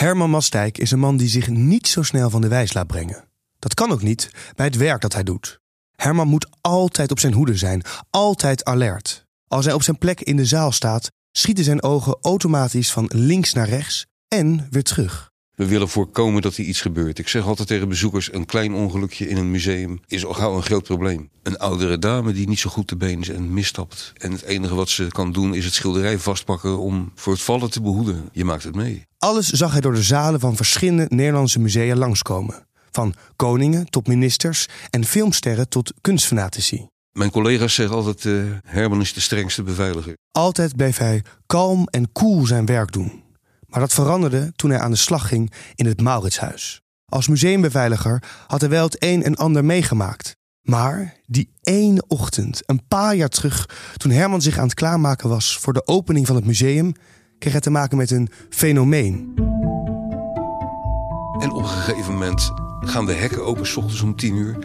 Herman Mastijk is een man die zich niet zo snel van de wijs laat brengen. Dat kan ook niet bij het werk dat hij doet. Herman moet altijd op zijn hoede zijn, altijd alert. Als hij op zijn plek in de zaal staat, schieten zijn ogen automatisch van links naar rechts en weer terug. We willen voorkomen dat er iets gebeurt. Ik zeg altijd tegen bezoekers: een klein ongelukje in een museum is al gauw een groot probleem. Een oudere dame die niet zo goed te been is en misstapt. En het enige wat ze kan doen is het schilderij vastpakken om voor het vallen te behoeden. Je maakt het mee. Alles zag hij door de zalen van verschillende Nederlandse musea langskomen. Van koningen tot ministers en filmsterren tot kunstfanatici. Mijn collega's zeggen altijd: uh, Herman is de strengste beveiliger. Altijd bleef hij kalm en cool zijn werk doen. Maar dat veranderde toen hij aan de slag ging in het Mauritshuis. Als museumbeveiliger had hij wel het een en ander meegemaakt. Maar die ene ochtend, een paar jaar terug, toen Herman zich aan het klaarmaken was voor de opening van het museum, kreeg hij te maken met een fenomeen. En op een gegeven moment gaan de hekken open, s ochtends om tien uur.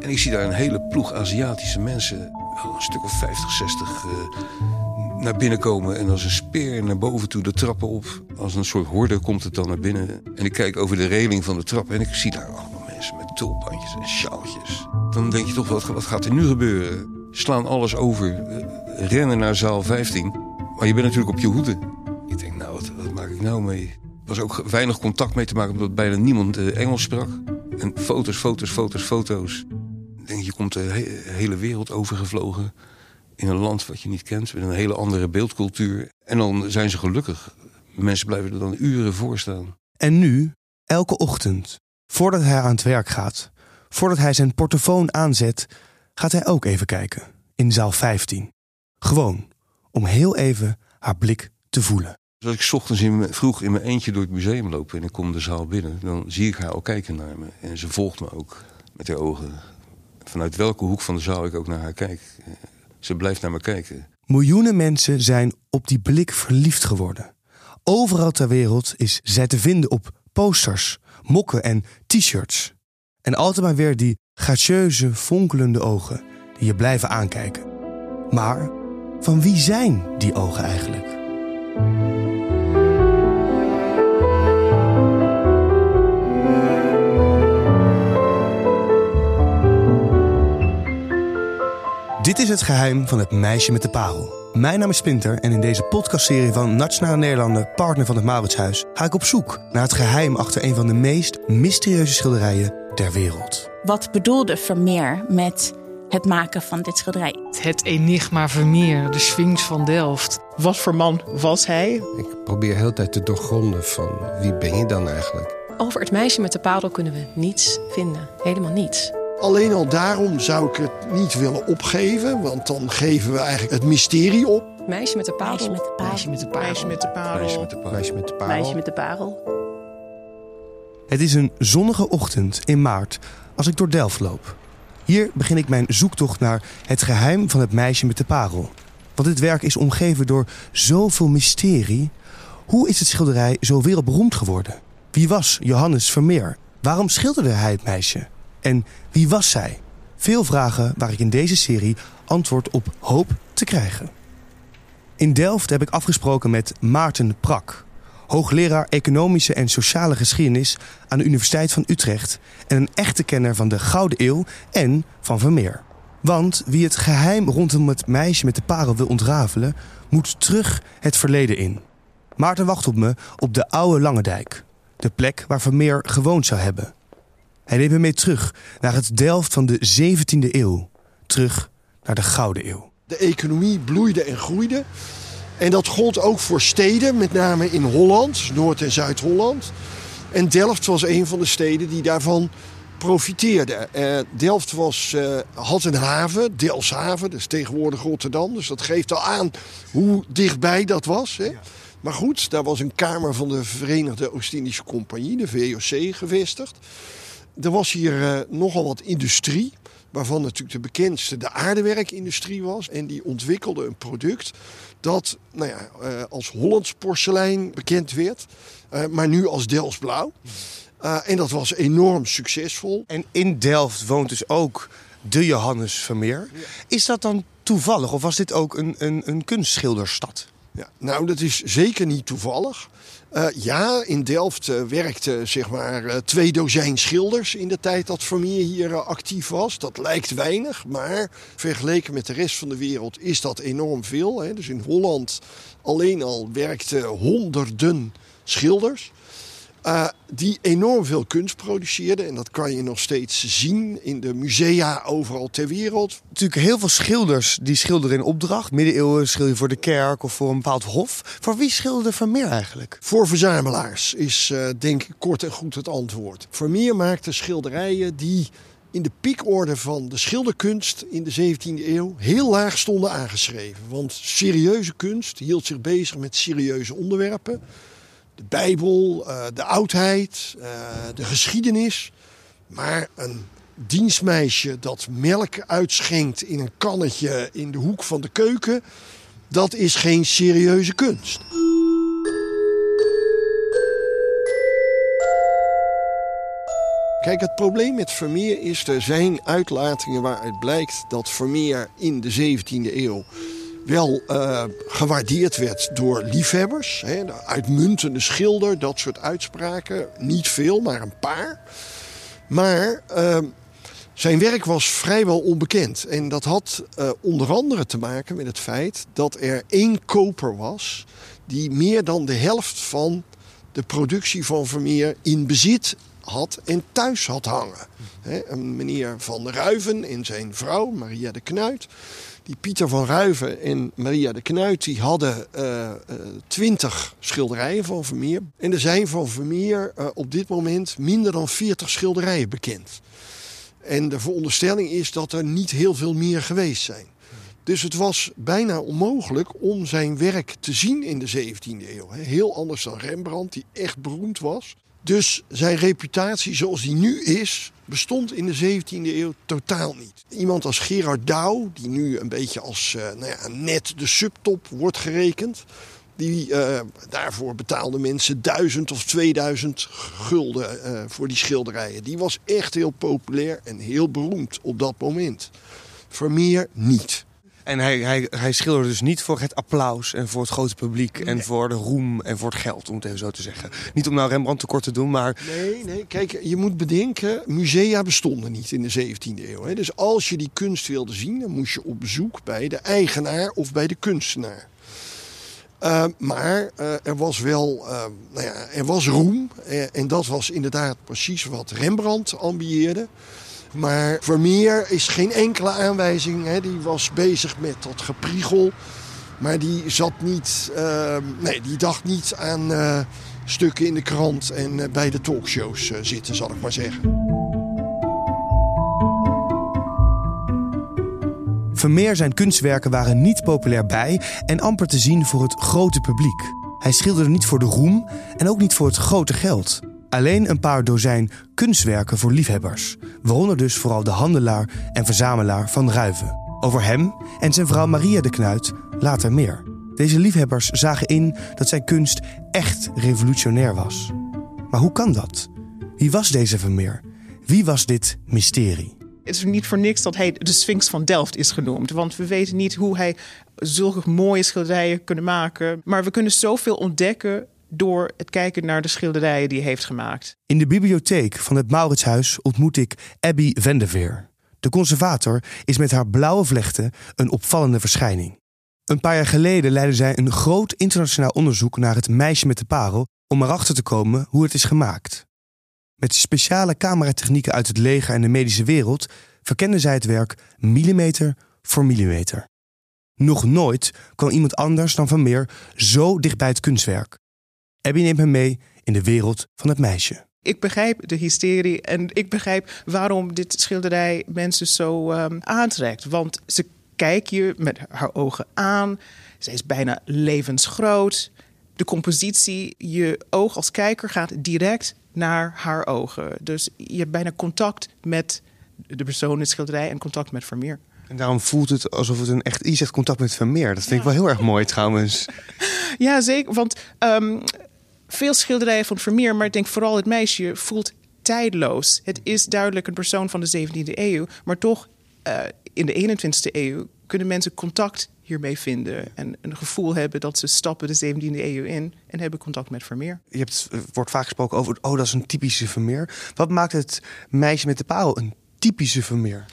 En ik zie daar een hele ploeg Aziatische mensen, een stuk of 50, 60, uh, naar binnen komen. En als een speer naar boven toe de trappen op. Als een soort horde komt het dan naar binnen. En ik kijk over de reling van de trap en ik zie daar allemaal mensen met tulpandjes en sjaaltjes. Dan denk je toch, wat, wat gaat er nu gebeuren? Slaan alles over, eh, rennen naar zaal 15. Maar je bent natuurlijk op je hoede. Ik denk, nou, wat, wat maak ik nou mee? Er was ook weinig contact mee te maken, omdat bijna niemand uh, Engels sprak. En foto's, foto's, foto's, foto's. Ik denk, je komt de he hele wereld overgevlogen in een land wat je niet kent, met een hele andere beeldcultuur. En dan zijn ze gelukkig. Mensen blijven er dan uren voor staan. En nu, elke ochtend, voordat hij aan het werk gaat, voordat hij zijn portofoon aanzet, gaat hij ook even kijken in zaal 15. Gewoon om heel even haar blik te voelen. Als ik ochtends in vroeg in mijn eentje door het museum loop en ik kom de zaal binnen, dan zie ik haar al kijken naar me. En ze volgt me ook met haar ogen. Vanuit welke hoek van de zaal ik ook naar haar kijk. Ze blijft naar me kijken. Miljoenen mensen zijn op die blik verliefd geworden. Overal ter wereld is zij te vinden op posters, mokken en t-shirts. En altijd maar weer die gracieuze, fonkelende ogen die je blijven aankijken. Maar van wie zijn die ogen eigenlijk? Dit is het geheim van het meisje met de parel. Mijn naam is Spinter en in deze podcastserie van Nationale Nederlanden, partner van het Mauritshuis, ga ik op zoek naar het geheim achter een van de meest mysterieuze schilderijen ter wereld. Wat bedoelde Vermeer met het maken van dit schilderij? Het enigma Vermeer, de Sphinx van Delft. Wat voor man was hij? Ik probeer heel tijd te doorgronden van wie ben je dan eigenlijk? Over het meisje met de parel kunnen we niets vinden. Helemaal niets. Alleen al daarom zou ik het niet willen opgeven, want dan geven we eigenlijk het mysterie op. Meisje met de parel. Meisje met de parel. Meisje met de parel. Meisje met de parel. Meisje met de parel. Meisje met de parel. Meisje met de parel. Het is een zonnige ochtend in maart als ik door Delft loop. Hier begin ik mijn zoektocht naar het geheim van het meisje met de parel. Want dit werk is omgeven door zoveel mysterie. Hoe is het schilderij zo wereldberoemd geworden? Wie was Johannes Vermeer? Waarom schilderde hij het meisje? En wie was zij? Veel vragen waar ik in deze serie antwoord op hoop te krijgen. In Delft heb ik afgesproken met Maarten Prak, hoogleraar economische en sociale geschiedenis aan de Universiteit van Utrecht en een echte kenner van de Gouden Eeuw en van Vermeer. Want wie het geheim rondom het meisje met de parel wil ontrafelen, moet terug het verleden in. Maarten wacht op me op de oude Lange Dijk, de plek waar Vermeer gewoond zou hebben. Hij neemt me mee terug naar het Delft van de 17e eeuw. Terug naar de Gouden Eeuw. De economie bloeide en groeide. En dat gold ook voor steden, met name in Holland, Noord- en Zuid-Holland. En Delft was een van de steden die daarvan profiteerde. Eh, Delft was, uh, had een haven, Delfshaven, dus tegenwoordig Rotterdam. Dus dat geeft al aan hoe dichtbij dat was. Hè? Maar goed, daar was een kamer van de Verenigde Oost-Indische Compagnie, de VOC, gevestigd. Er was hier uh, nogal wat industrie, waarvan natuurlijk de bekendste de aardewerkindustrie was. En die ontwikkelde een product dat nou ja, uh, als Hollands porselein bekend werd, uh, maar nu als Delftsblauw. en dat was enorm succesvol. En in Delft woont dus ook de Johannes Vermeer. Is dat dan toevallig of was dit ook een, een, een kunstschilderstad? Ja, nou, dat is zeker niet toevallig. Uh, ja, in Delft uh, werkten zeg maar uh, twee dozijn schilders in de tijd dat Vermeer hier actief was. Dat lijkt weinig, maar vergeleken met de rest van de wereld is dat enorm veel. Hè. Dus in Holland alleen al werkten honderden schilders. Uh, die enorm veel kunst produceerden. En dat kan je nog steeds zien in de musea overal ter wereld. Natuurlijk heel veel schilders die schilderen in opdracht. Middeleeuwen schilder je voor de kerk of voor een bepaald hof. Voor wie schilderde Vermeer eigenlijk? Voor verzamelaars is uh, denk ik kort en goed het antwoord. Vermeer maakte schilderijen die in de piekorde van de schilderkunst in de 17e eeuw heel laag stonden aangeschreven. Want serieuze kunst hield zich bezig met serieuze onderwerpen de Bijbel, uh, de oudheid, uh, de geschiedenis. Maar een dienstmeisje dat melk uitschenkt in een kannetje in de hoek van de keuken, dat is geen serieuze kunst. Kijk, het probleem met Vermeer is, er zijn uitlatingen waaruit blijkt dat Vermeer in de 17e eeuw wel uh, gewaardeerd werd door liefhebbers. Hè, de uitmuntende schilder, dat soort uitspraken. Niet veel, maar een paar. Maar uh, zijn werk was vrijwel onbekend. En dat had uh, onder andere te maken met het feit dat er één koper was... die meer dan de helft van de productie van Vermeer in bezit had en thuis had hangen. Een meneer Van Ruiven en zijn vrouw, Maria de Knuit die Pieter van Ruiven en Maria de Knuit die hadden uh, twintig schilderijen van Vermeer. En er zijn van Vermeer uh, op dit moment minder dan 40 schilderijen bekend. En de veronderstelling is dat er niet heel veel meer geweest zijn. Dus het was bijna onmogelijk om zijn werk te zien in de 17e eeuw. Heel anders dan Rembrandt, die echt beroemd was. Dus zijn reputatie zoals die nu is, bestond in de 17e eeuw totaal niet. Iemand als Gerard Douw, die nu een beetje als uh, nou ja, net de subtop wordt gerekend. Die, uh, daarvoor betaalden mensen 1000 of 2000 gulden uh, voor die schilderijen. Die was echt heel populair en heel beroemd op dat moment. Vermeer niet. En hij, hij, hij schilderde dus niet voor het applaus en voor het grote publiek en voor de roem en voor het geld, om het even zo te zeggen. Niet om nou Rembrandt tekort te doen, maar... Nee, nee, kijk, je moet bedenken, musea bestonden niet in de 17e eeuw. Hè. Dus als je die kunst wilde zien, dan moest je op bezoek bij de eigenaar of bij de kunstenaar. Uh, maar uh, er was wel, uh, nou ja, er was roem. en dat was inderdaad precies wat Rembrandt ambieerde. Maar Vermeer is geen enkele aanwijzing. Hè. Die was bezig met dat gepriegel. Maar die zat niet. Uh, nee, die dacht niet aan uh, stukken in de krant en uh, bij de talkshows zitten, zal ik maar zeggen. Vermeer zijn kunstwerken waren niet populair bij en amper te zien voor het grote publiek. Hij schilderde niet voor de roem en ook niet voor het grote geld. Alleen een paar dozijn kunstwerken voor liefhebbers, waaronder dus vooral de handelaar en verzamelaar van Ruiven. Over hem en zijn vrouw Maria de Knuit later meer. Deze liefhebbers zagen in dat zijn kunst echt revolutionair was. Maar hoe kan dat? Wie was deze Vermeer? Wie was dit mysterie? Het is niet voor niks dat hij de Sphinx van Delft is genoemd. Want we weten niet hoe hij zulke mooie schilderijen kunnen maken. Maar we kunnen zoveel ontdekken door het kijken naar de schilderijen die hij heeft gemaakt. In de bibliotheek van het Mauritshuis ontmoet ik Abby Vendeveer. De conservator is met haar blauwe vlechten een opvallende verschijning. Een paar jaar geleden leidde zij een groot internationaal onderzoek naar het meisje met de parel om erachter te komen hoe het is gemaakt. Met speciale cameratechnieken uit het leger en de medische wereld verkende zij het werk millimeter voor millimeter. Nog nooit kwam iemand anders dan Van Meer zo dicht bij het kunstwerk. Abby neemt me mee in de wereld van het meisje. Ik begrijp de hysterie en ik begrijp waarom dit schilderij mensen zo um, aantrekt. Want ze kijkt je met haar ogen aan. Zij is bijna levensgroot. De compositie, je oog als kijker gaat direct naar haar ogen. Dus je hebt bijna contact met de persoon in het schilderij en contact met Vermeer. En daarom voelt het alsof het een echt... Je zegt contact met Vermeer. Dat vind ik wel heel erg mooi trouwens. Ja, zeker. Want um, veel schilderijen van Vermeer, maar ik denk vooral het meisje voelt tijdloos. Het is duidelijk een persoon van de 17e eeuw, maar toch uh, in de 21e eeuw kunnen mensen contact hiermee vinden. En een gevoel hebben dat ze stappen de 17e eeuw in en hebben contact met Vermeer. Je hebt, er wordt vaak gesproken over, oh, dat is een typische Vermeer. Wat maakt het meisje met de parel een typische Vermeer?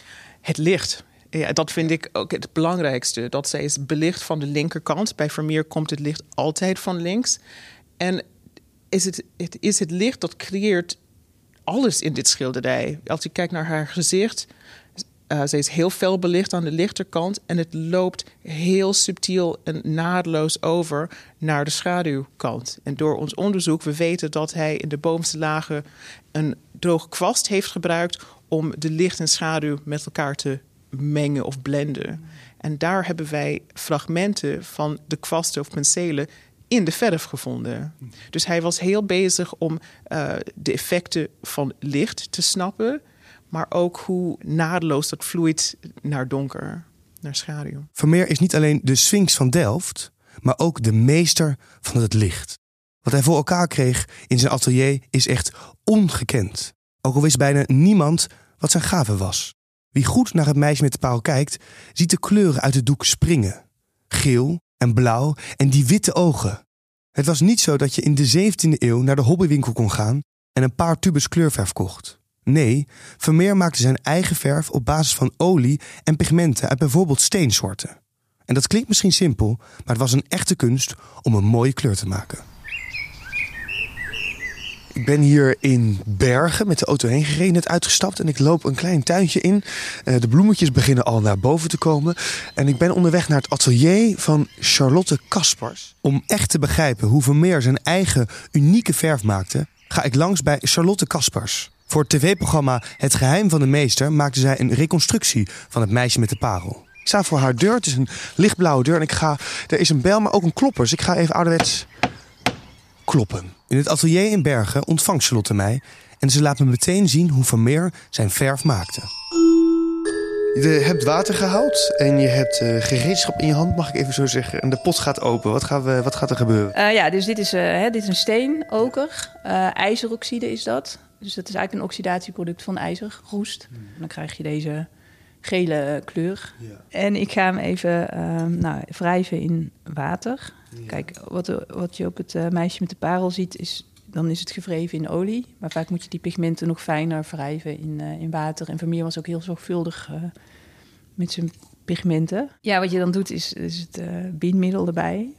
Het licht. Ja, dat vind ik ook het belangrijkste. Dat zij is belicht van de linkerkant. Bij Vermeer komt het licht altijd van links. En is het, het is het licht dat creëert alles in dit schilderij. Als je kijkt naar haar gezicht, uh, ze is heel fel belicht aan de linkerkant en het loopt heel subtiel en naadloos over naar de schaduwkant. En door ons onderzoek, we weten dat hij in de bovenste lagen een droge kwast heeft gebruikt om de licht en schaduw met elkaar te mengen of blenden. En daar hebben wij fragmenten van de kwasten of penselen in de verf gevonden. Dus hij was heel bezig om uh, de effecten van licht te snappen, maar ook hoe naadloos dat vloeit naar donker, naar schaduw. Vermeer is niet alleen de Sphinx van Delft, maar ook de meester van het licht. Wat hij voor elkaar kreeg in zijn atelier is echt ongekend. Ook al wist bijna niemand wat zijn gave was. Wie goed naar het meisje met de paal kijkt, ziet de kleuren uit het doek springen. Geel en blauw en die witte ogen. Het was niet zo dat je in de 17e eeuw naar de hobbywinkel kon gaan en een paar tubes kleurverf kocht. Nee, Vermeer maakte zijn eigen verf op basis van olie en pigmenten uit bijvoorbeeld steensoorten. En dat klinkt misschien simpel, maar het was een echte kunst om een mooie kleur te maken. Ik ben hier in Bergen met de auto heen gereden, net uitgestapt. En ik loop een klein tuintje in. Uh, de bloemetjes beginnen al naar boven te komen. En ik ben onderweg naar het atelier van Charlotte Kaspers. Om echt te begrijpen hoe Vermeer zijn eigen unieke verf maakte, ga ik langs bij Charlotte Kaspers. Voor het tv-programma Het Geheim van de Meester maakte zij een reconstructie van het meisje met de parel. Ik sta voor haar deur. Het is een lichtblauwe deur. En ik ga. Er is een bel, maar ook een klopper. Dus ik ga even ouderwets kloppen. In het atelier in Bergen ontvangt Charlotte mij. En ze laat me meteen zien hoe Vermeer zijn verf maakte. Je hebt water gehaald en je hebt uh, gereedschap in je hand, mag ik even zo zeggen. En de pot gaat open. Wat, gaan we, wat gaat er gebeuren? Uh, ja, dus dit is, uh, hè, dit is een steenoker. ijzeroxide is dat. Dus dat is eigenlijk een oxidatieproduct van ijzer, roest. Hmm. Dan krijg je deze gele kleur. Ja. En ik ga hem even ehm, nou, wrijven in water. Kijk, wat, wat je op het uh, meisje met de parel ziet, is dan is het gevreven in olie. Maar vaak moet je die pigmenten nog fijner wrijven in, uh, in water. En Vermeer was ook heel zorgvuldig met zijn pigmenten. Ja, wat je dan doet, is, is het bindmiddel erbij.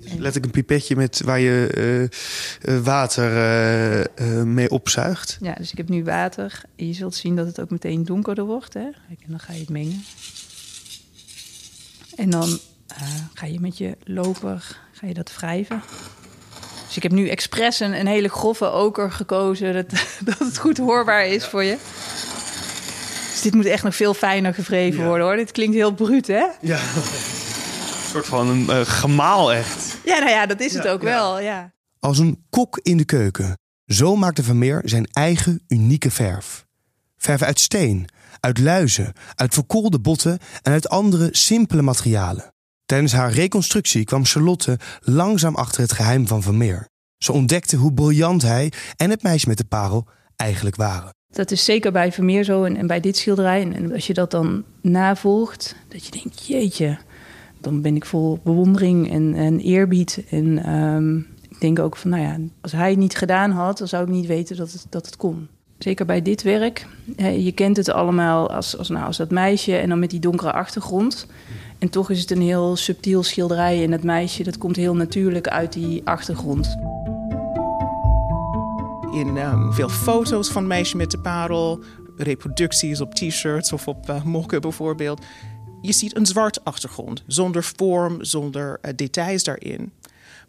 Dus letterlijk een pipetje met waar je uh, water uh, mee opzuigt. Ja, dus ik heb nu water. Je zult zien dat het ook meteen donkerder wordt. Hè? En dan ga je het mengen. En dan ga je met je loper ga je dat wrijven. Dus ik heb nu expres een, een hele grove oker gekozen, dat, dat het goed hoorbaar is voor je. Dus dit moet echt nog veel fijner gevreven worden hoor. Dit klinkt heel bruut, hè? Ja. Een soort van een uh, gemaal echt. Ja, nou ja, dat is het ook wel, ja. Als een kok in de keuken. Zo maakte Vermeer zijn eigen unieke verf. Verf uit steen, uit luizen, uit verkoolde botten en uit andere simpele materialen. Tijdens haar reconstructie kwam Charlotte langzaam achter het geheim van Vermeer. Ze ontdekte hoe briljant hij en het meisje met de parel eigenlijk waren. Dat is zeker bij Vermeer zo en, bij dit schilderij. En als je dat dan navolgt, dat je denkt, jeetje, dan ben ik vol bewondering en, en eerbied. En um, ik denk ook van, nou ja, als hij het niet gedaan had, dan zou ik niet weten dat het, dat het kon. Zeker bij dit werk. Je kent het allemaal als, als, nou, als dat meisje en dan met die donkere achtergrond. En toch is het een heel subtiel schilderij. En het meisje, dat komt heel natuurlijk uit die achtergrond. In um, veel foto's van meisje met de parel, reproducties op t-shirts of op uh, mokken bijvoorbeeld je ziet een zwart achtergrond, zonder vorm, zonder uh, details daarin.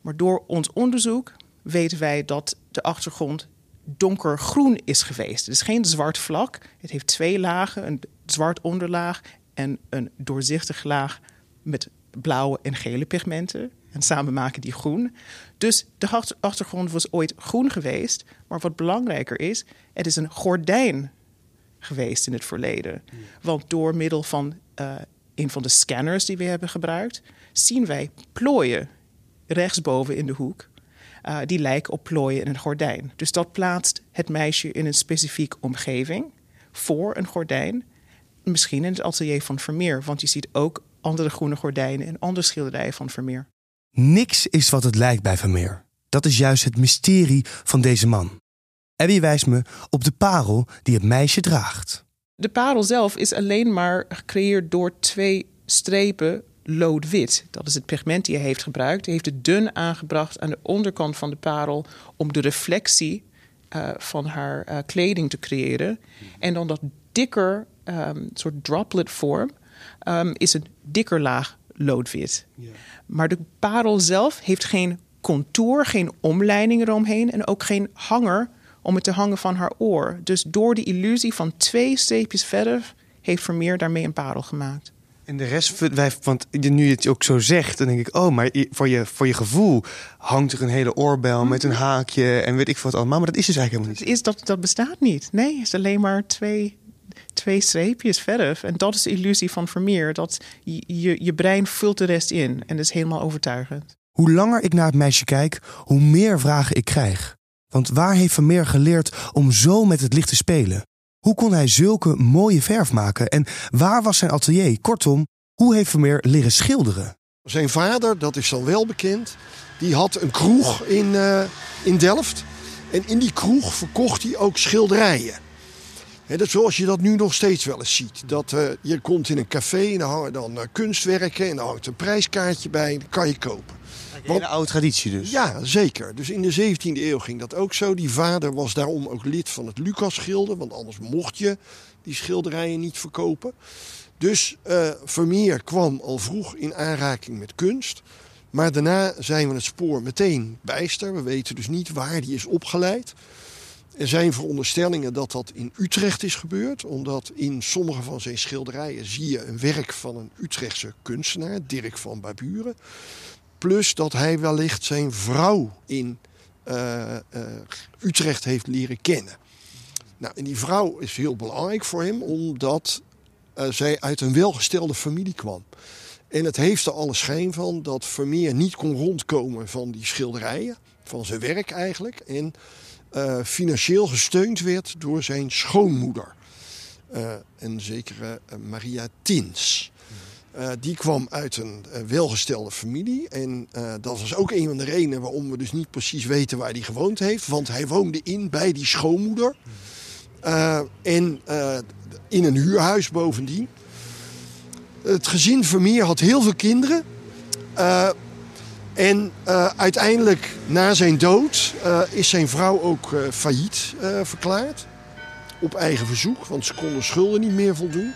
Maar door ons onderzoek weten wij dat de achtergrond donkergroen is geweest. Het is geen zwart vlak. Het heeft twee lagen, een zwart onderlaag en een doorzichtige laag met blauwe en gele pigmenten. En samen maken die groen. Dus de achtergrond was ooit groen geweest. Maar wat belangrijker is, het is een gordijn geweest in het verleden. Want door middel van uh, een van de scanners die we hebben gebruikt, zien wij plooien rechtsboven in de hoek. Uh, die lijken op plooien in een gordijn. Dus dat plaatst het meisje in een specifieke omgeving voor een gordijn. Misschien in het atelier van Vermeer, want je ziet ook andere groene gordijnen en andere schilderijen van Vermeer. Niks is wat het lijkt bij Vermeer. Dat is juist het mysterie van deze man. Abby wijst me op de parel die het meisje draagt. De parel zelf is alleen maar gecreëerd door twee strepen loodwit. Dat is het pigment die hij heeft gebruikt. Hij heeft het dun aangebracht aan de onderkant van de parel om de reflectie uh, van haar uh, kleding te creëren. En dan dat dikker um, soort droplet vorm um, is een dikker laag loodwit. Yeah. Maar de parel zelf heeft geen contour, geen omleiding eromheen en ook geen hanger om het te hangen van haar oor. Dus door de illusie van twee streepjes verder heeft Vermeer daarmee een parel gemaakt. En de rest, want nu je het ook zo zegt, dan denk ik, oh, maar voor je, voor je gevoel hangt er een hele oorbel met een haakje en weet ik wat allemaal. Maar dat is dus eigenlijk helemaal niet. Dat, is, dat, dat bestaat niet. Nee, het is alleen maar twee, twee streepjes verder. En dat is de illusie van Vermeer. Dat je, je, je brein vult de rest in en dat is helemaal overtuigend. Hoe langer ik naar het meisje kijk, hoe meer vragen ik krijg. Want waar heeft Vermeer geleerd om zo met het licht te spelen? Hoe kon hij zulke mooie verf maken? En waar was zijn atelier? Kortom, hoe heeft Vermeer leren schilderen? Zijn vader, dat is dan wel bekend, die had een kroeg in, uh, in Delft. En in die kroeg verkocht hij ook schilderijen. He, dat zoals je dat nu nog steeds wel eens ziet. Dat, uh, je komt in een café en dan hangen dan uh, kunstwerken en dan hangt een prijskaartje bij dat kan je kopen. Een hele oude traditie dus. Ja, zeker. Dus in de 17e eeuw ging dat ook zo. Die vader was daarom ook lid van het Lucas Schilder, want anders mocht je die schilderijen niet verkopen. Dus uh, Vermeer kwam al vroeg in aanraking met kunst. Maar daarna zijn we het spoor meteen bijster. We weten dus niet waar die is opgeleid. Er zijn veronderstellingen dat dat in Utrecht is gebeurd, omdat in sommige van zijn schilderijen zie je een werk van een Utrechtse kunstenaar, Dirk van Baburen. Plus dat hij wellicht zijn vrouw in uh, uh, Utrecht heeft leren kennen. Nou, en die vrouw is heel belangrijk voor hem, omdat uh, zij uit een welgestelde familie kwam. En het heeft er alle schijn van dat Vermeer niet kon rondkomen van die schilderijen, van zijn werk eigenlijk. En financieel gesteund werd door zijn schoonmoeder, een zekere Maria Tins. Uh, die kwam uit een uh, welgestelde familie. En uh, dat was ook een van de redenen waarom we dus niet precies weten waar hij gewoond heeft. Want hij woonde in bij die schoonmoeder. en in een huurhuis bovendien. Het gezin Vermeer had heel veel kinderen. en uiteindelijk na zijn dood is zijn vrouw ook failliet verklaard. Op eigen verzoek, want ze konden schulden niet meer voldoen.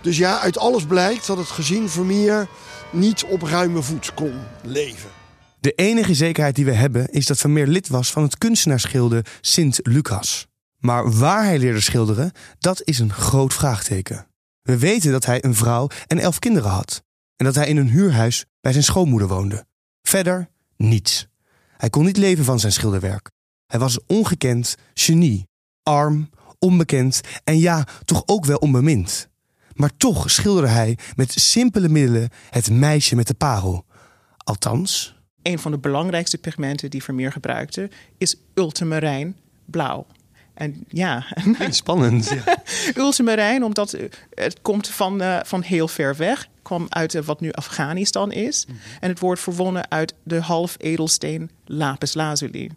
Dus ja, uit alles blijkt dat het gezin Vermeer niet op ruime voet kon leven. De enige zekerheid die we hebben is dat Vermeer lid was van het kunstenaarsgilde Sint Lucas. Maar waar hij leerde schilderen, dat is een groot vraagteken. We weten dat hij een vrouw en elf kinderen had. En dat hij in een huurhuis bij zijn schoonmoeder woonde. Verder niets. Hij kon niet leven van zijn schilderwerk. Hij was ongekend, genie, arm, onbekend en ja, toch ook wel onbemind. Maar toch schilderde hij met simpele middelen het meisje met de parel. Althans. Een van de belangrijkste pigmenten die Vermeer gebruikte is ultramarijn blauw. En ja, spannend. Ja. ultramarijn, omdat het komt van, uh, van heel ver weg. kwam uit uh, wat nu Afghanistan is. Mm -hmm. En het wordt verwonnen uit de half edelsteen lapis lazuli.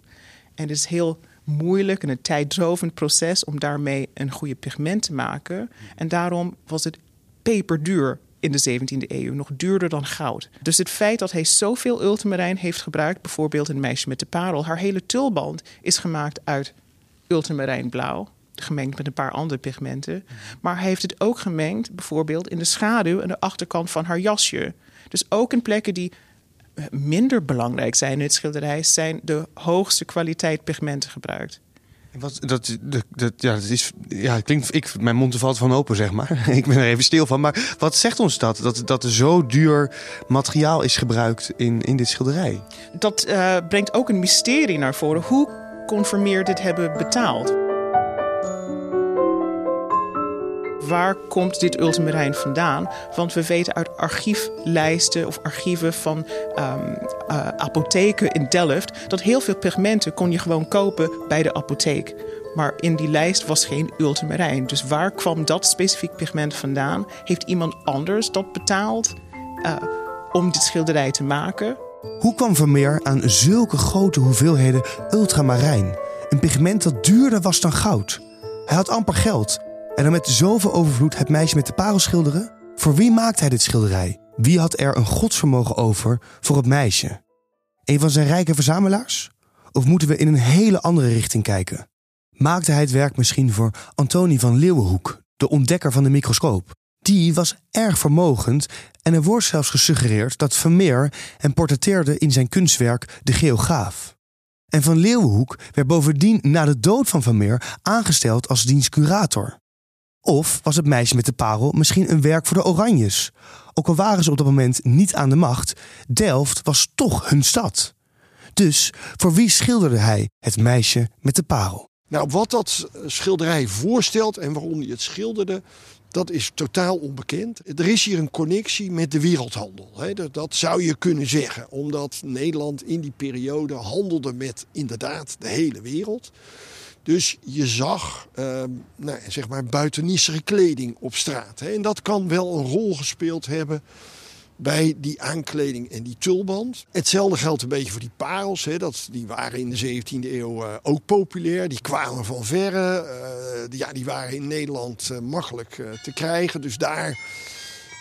En het is heel moeilijk en een tijddrovend proces om daarmee een goede pigment te maken. En daarom was het peperduur in de 17e eeuw, nog duurder dan goud. Dus het feit dat hij zoveel ultramarijn heeft gebruikt, bijvoorbeeld een meisje met de parel, haar hele tulband is gemaakt uit ultramarijnblauw, gemengd met een paar andere pigmenten. Maar hij heeft het ook gemengd, bijvoorbeeld in de schaduw en de achterkant van haar jasje. Dus ook in plekken die minder belangrijk zijn in het schilderij, zijn de hoogste kwaliteit pigmenten gebruikt. Wat, dat, dat, ja, dat is, ja, het klinkt, ik, mijn mond valt van open, zeg maar. ik ben er even stil van. Maar wat zegt ons dat? Dat, dat er zo duur materiaal is gebruikt in, in dit schilderij? Dat uh, brengt ook een mysterie naar voren. Hoe kon Vermeer dit hebben betaald? Waar komt dit ultramarijn vandaan? Want we weten uit archieflijsten of archieven van um, uh, apotheken in Delft dat heel veel pigmenten kon je gewoon kopen bij de apotheek. Maar in die lijst was geen ultramarijn. Dus waar kwam dat specifiek pigment vandaan? Heeft iemand anders dat betaald? uh, om dit schilderij te maken. Hoe kwam Vermeer aan zulke grote hoeveelheden ultramarijn? Een pigment dat duurder was dan goud. Hij had amper geld. En dan met zoveel overvloed het meisje met de parel schilderen? Voor wie maakte hij dit schilderij? Wie had er een godsvermogen over voor het meisje? Een van zijn rijke verzamelaars? Of moeten we in een hele andere richting kijken? Maakte hij het werk misschien voor Antonie van Leeuwenhoek, de ontdekker van de microscoop? Die was erg vermogend en er wordt zelfs gesuggereerd dat Vermeer hem portretteerde in zijn kunstwerk De Geograaf. En Van Leeuwenhoek werd bovendien na de dood van Vermeer aangesteld als dienstcurator. Of was het meisje met de parel misschien een werk voor de Oranjes? Ook al waren ze op dat moment niet aan de macht, Delft was toch hun stad. Dus voor wie schilderde hij het meisje met de parel? Nou, wat dat schilderij voorstelt en waarom hij het schilderde, dat is totaal onbekend. Er is hier een connectie met de wereldhandel. Dat zou je kunnen zeggen, omdat Nederland in die periode handelde met inderdaad de hele wereld. Dus je zag uh, nou, zeg maar buitenissere kleding op straat. Hè. En dat kan wel een rol gespeeld hebben bij die aankleding en die tulband. Hetzelfde geldt een beetje voor die parels. Hè. Dat, die waren in de 17e eeuw uh, ook populair. Die kwamen van verre. Die, ja, die waren in Nederland uh, makkelijk te krijgen. Dus daar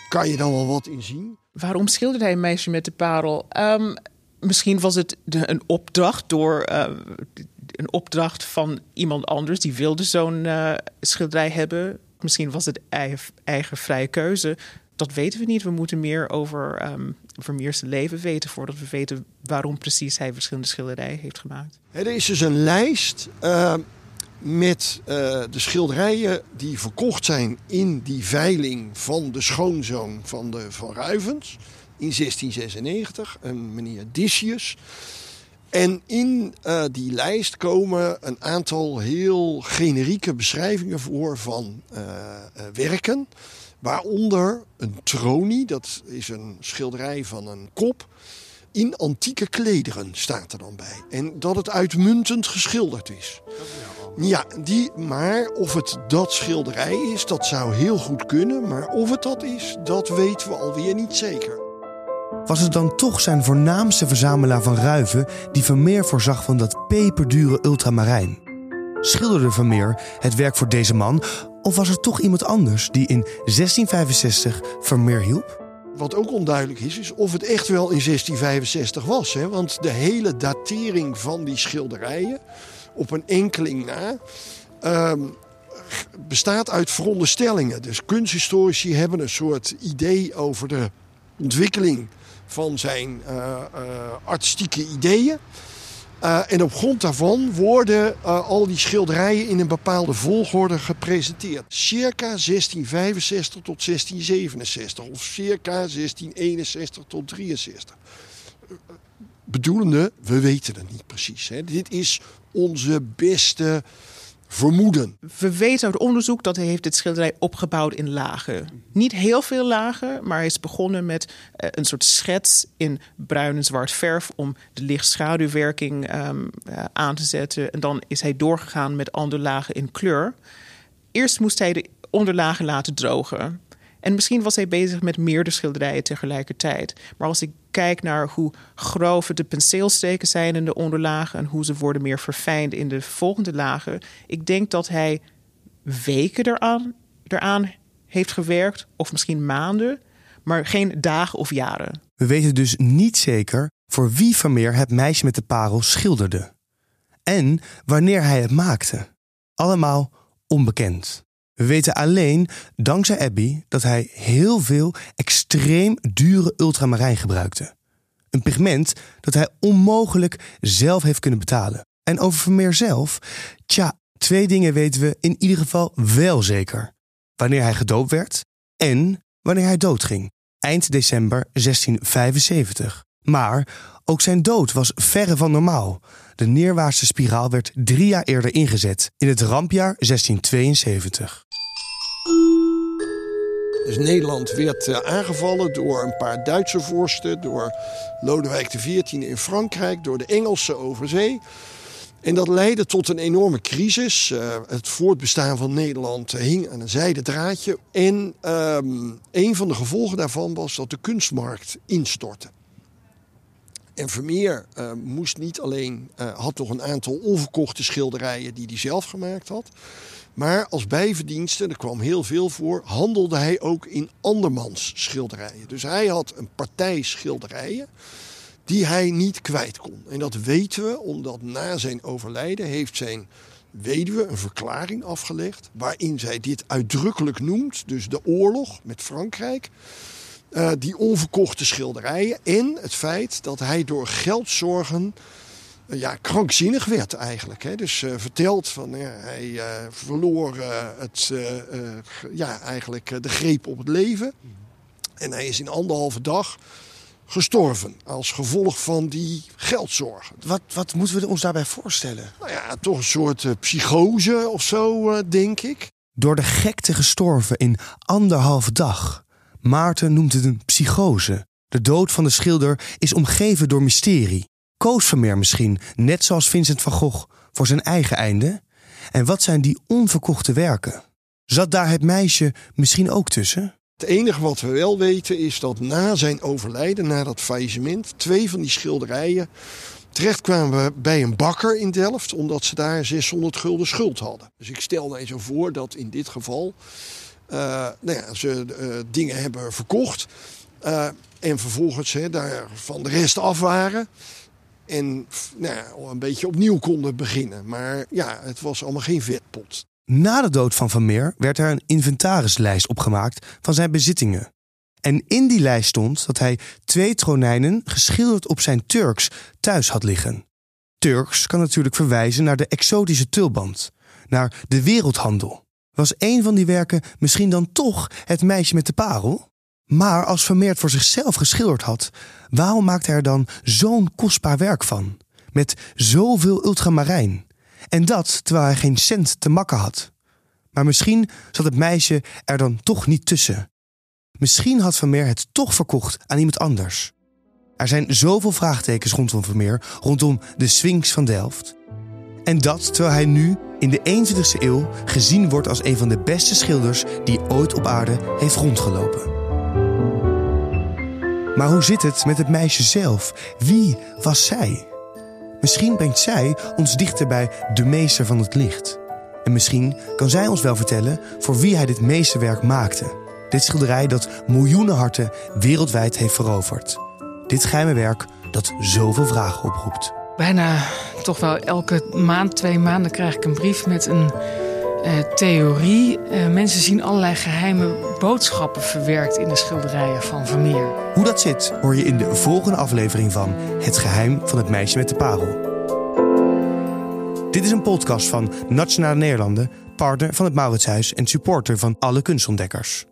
kan je dan wel wat in zien. Waarom schilderde hij een meisje met de parel? Um, misschien was het een opdracht door een opdracht van iemand anders die wilde zo'n uh, schilderij hebben. Misschien was het eigen, vrije keuze. Dat weten we niet. We moeten meer over um, Vermeers leven weten voordat we weten waarom precies hij verschillende schilderijen heeft gemaakt. Er is dus een lijst uh, met uh, de schilderijen die verkocht zijn in die veiling van de schoonzoon van de Van Ruivens in 1696, een meneer Discius. En in uh, die lijst komen een aantal heel generieke beschrijvingen voor van uh, uh, werken. Waaronder een tronie, dat is een schilderij van een kop. In antieke klederen staat er dan bij. En dat het uitmuntend geschilderd is. Ja, die, maar of het dat schilderij is, dat zou heel goed kunnen. Maar of het dat is, dat weten we alweer niet zeker was het dan toch zijn voornaamste verzamelaar van ruiven die Vermeer voorzag van dat peperdure ultramarijn? Schilderde Vermeer het werk voor deze man of was er toch iemand anders die in 1665 Vermeer hielp? Wat ook onduidelijk is, is of het echt wel in 1665 was. Hè? Want de hele datering van die schilderijen, op een enkeling na, um, bestaat uit veronderstellingen. Dus kunsthistorici hebben een soort idee over de ontwikkeling van zijn uh, uh, artistieke ideeën. Uh, en op grond daarvan worden al die schilderijen in een bepaalde volgorde gepresenteerd. Circa 1665 tot 1667 of circa 1661 tot 63. Bedoelende, we weten het niet precies. Hè. Dit is onze beste vermoeden. We weten uit onderzoek dat hij heeft dit schilderij opgebouwd in lagen. Niet heel veel lagen, maar hij is begonnen met uh, een soort schets in bruin en zwart verf om de lichtschaduwwerking um, uh, aan te zetten. En dan is hij doorgegaan met andere lagen in kleur. Eerst moest hij de onderlagen laten drogen. En misschien was hij bezig met meerdere schilderijen tegelijkertijd. Maar als ik kijk naar hoe grove de penseelsteken zijn in de onderlagen en hoe ze worden meer verfijnd in de volgende lagen, ik denk dat hij weken eraan, eraan heeft gewerkt, of misschien maanden, maar geen dagen of jaren. We weten dus niet zeker voor wie Vermeer het meisje met de parel schilderde. En wanneer hij het maakte. Allemaal onbekend. We weten alleen, dankzij Abby, dat hij heel veel extreem dure ultramarijn gebruikte. Een pigment dat hij onmogelijk zelf heeft kunnen betalen. En over Vermeer zelf, tja, twee dingen weten we in ieder geval wel zeker. Wanneer hij gedoopt werd en wanneer hij doodging, eind december 1675. Maar ook zijn dood was verre van normaal. De neerwaartse spiraal werd drie jaar eerder ingezet, in het rampjaar 1672. Dus Nederland werd uh, aangevallen door een paar Duitse vorsten, door Lodewijk XIV in Frankrijk, door de Engelsen over zee. En dat leidde tot een enorme crisis. Uh, het voortbestaan van Nederland hing aan een zijden draadje. En um, een van de gevolgen daarvan was dat de kunstmarkt instortte. En Vermeer uh, moest niet alleen, uh, had nog een aantal onverkochte schilderijen die hij zelf gemaakt had. Maar als bijverdienste, er kwam heel veel voor, handelde hij ook in andermans schilderijen. Dus hij had een partij schilderijen die hij niet kwijt kon. En dat weten we omdat na zijn overlijden heeft zijn weduwe een verklaring afgelegd waarin zij dit uitdrukkelijk noemt, dus de oorlog met Frankrijk. Uh, die onverkochte schilderijen en het feit dat hij door geldzorgen uh, ja, krankzinnig werd eigenlijk. Hè. Dus uh, vertelt van ja, hij verloor het, ja, eigenlijk de greep op het leven. En hij is in anderhalve dag gestorven als gevolg van die geldzorgen. Wat, wat moeten we ons daarbij voorstellen? Nou ja, toch een soort uh, psychose of zo, uh, denk ik. Door de gekte gestorven in anderhalve dag. Maarten noemt het een psychose. De dood van de schilder is omgeven door mysterie. Koos Vermeer misschien, net zoals Vincent van Gogh, voor zijn eigen einde? En wat zijn die onverkochte werken? Zat daar het meisje misschien ook tussen? Het enige wat we wel weten is dat na zijn overlijden, na dat faillissement, twee van die schilderijen terecht kwamen bij een bakker in Delft, omdat ze daar 600 gulden schuld hadden. Dus ik stel mij zo voor dat in dit geval nou ja, ze uh, dingen hebben verkocht uh, en vervolgens hè, daar van de rest af waren. En nou ja, een beetje opnieuw konden beginnen. Maar ja, het was allemaal geen vetpot. Na de dood van Vermeer werd er een inventarislijst opgemaakt van zijn bezittingen. En in die lijst stond dat hij twee tronijnen geschilderd op zijn Turks thuis had liggen. Turks kan natuurlijk verwijzen naar de exotische tulband, naar de wereldhandel. Was een van die werken misschien dan toch het meisje met de parel? Maar als Vermeer het voor zichzelf geschilderd had, waarom maakte hij er dan zo'n kostbaar werk van? Met zoveel ultramarijn. En dat terwijl hij geen cent te makken had. Maar misschien zat het meisje er dan toch niet tussen. Misschien had Vermeer het toch verkocht aan iemand anders. Er zijn zoveel vraagtekens rondom Vermeer, rondom de Sphinx van Delft. En dat terwijl hij nu in de 21ste eeuw gezien wordt als een van de beste schilders die ooit op aarde heeft rondgelopen. Maar hoe zit het met het meisje zelf? Wie was zij? Misschien brengt zij ons dichter bij de meester van het licht. En misschien kan zij ons wel vertellen voor wie hij dit meesterwerk maakte. Dit schilderij dat miljoenen harten wereldwijd heeft veroverd. Dit geheime werk dat zoveel vragen oproept. Bijna toch wel elke maand, twee maanden krijg ik een brief met een uh, theorie. Uh, mensen zien allerlei geheime boodschappen verwerkt in de schilderijen van Vermeer. Hoe dat zit hoor je in de volgende aflevering van Het geheim van het meisje met de parel. Dit is een podcast van Nationale Nederlanden, partner van het Mauritshuis en supporter van alle kunstontdekkers.